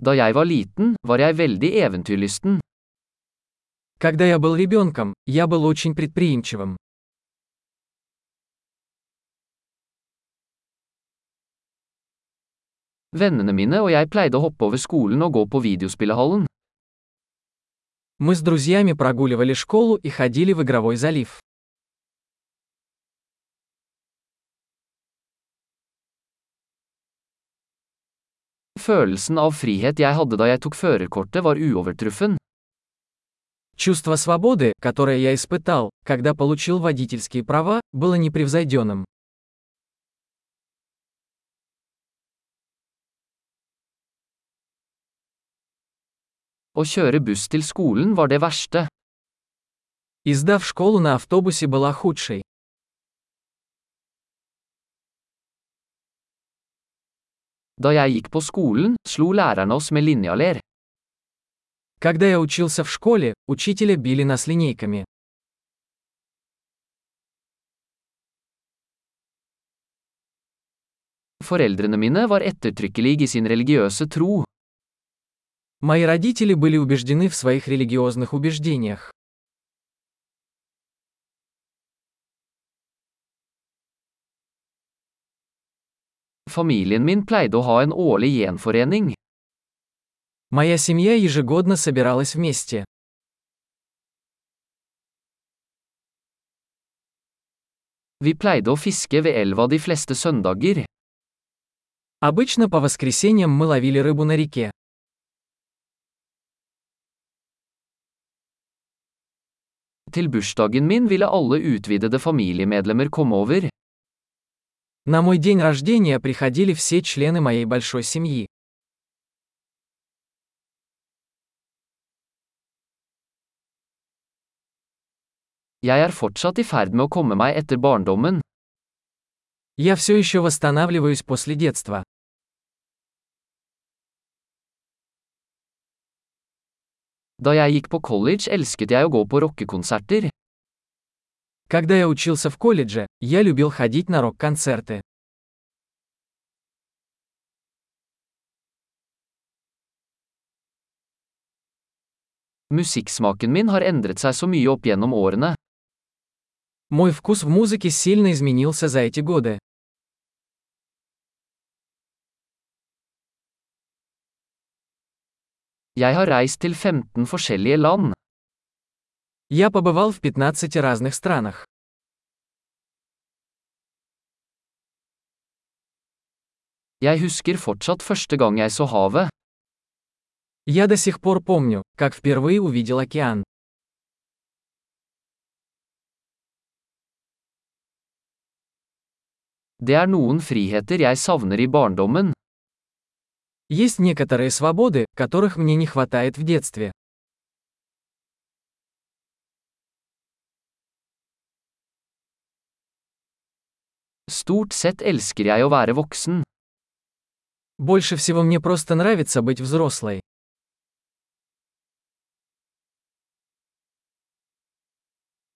Da jeg var liten, var jeg veldig eventyrlysten. Когда я был ребенком, я был очень предприимчивым. Vennene mine og jeg pleide å hoppe over skolen og gå på videospillehallen. Мы с друзьями прогуливали школу и ходили в игровой залив. Følelsen av frihet jeg hadde da jeg tok førerkortet var uovertruffen. Чувство свободы, которое я испытал, когда получил водительские права, было непревзойденным. Å kjøre buss til skolen var det verste. Езда в школу на автобусе была худшей. Da jeg gikk på skolen, slo lærerne oss med linjaler. Когда я учился в школе, учителя били нас линейками. Foreldrene mine var ettertrykkelige i sin religiøse tro. Мои родители были убеждены в своих религиозных убеждениях. Familien min pleide å ha en årlig gjenforening. Моя семья ежегодно собиралась вместе. Vi pleide å fiske ved elva de fleste søndager. Обычно по воскресеньям мы ловили рыбу на реке. Til bursdagen min ville alle utvidede familiemedlemmer komme over. На мой день рождения приходили все члены моей большой семьи. Jeg er fortsatt i ferd med å komme meg etter barndommen. Я все еще восстанавливаюсь после детства. Da jeg gikk på college elsket jeg å gå på rockekonserter. Когда я учился в колледже, я любил ходить на рок-концерты. Musikksmaken min har endret seg så mye opp gjennom årene. Мой вкус в музыке сильно изменился за эти годы. Jeg har reist til 15 forskjellige land. Я побывал в 15 разных странах. Jeg husker fortsatt første gang jeg så havet. Я до сих пор помню, как впервые увидел океан. Det er noen friheter jeg savner i barndommen. Есть некоторые свободы, которых мне не хватает в детстве. Stort sett elsker jeg å være voksen. Больше всего мне просто нравится быть взрослой.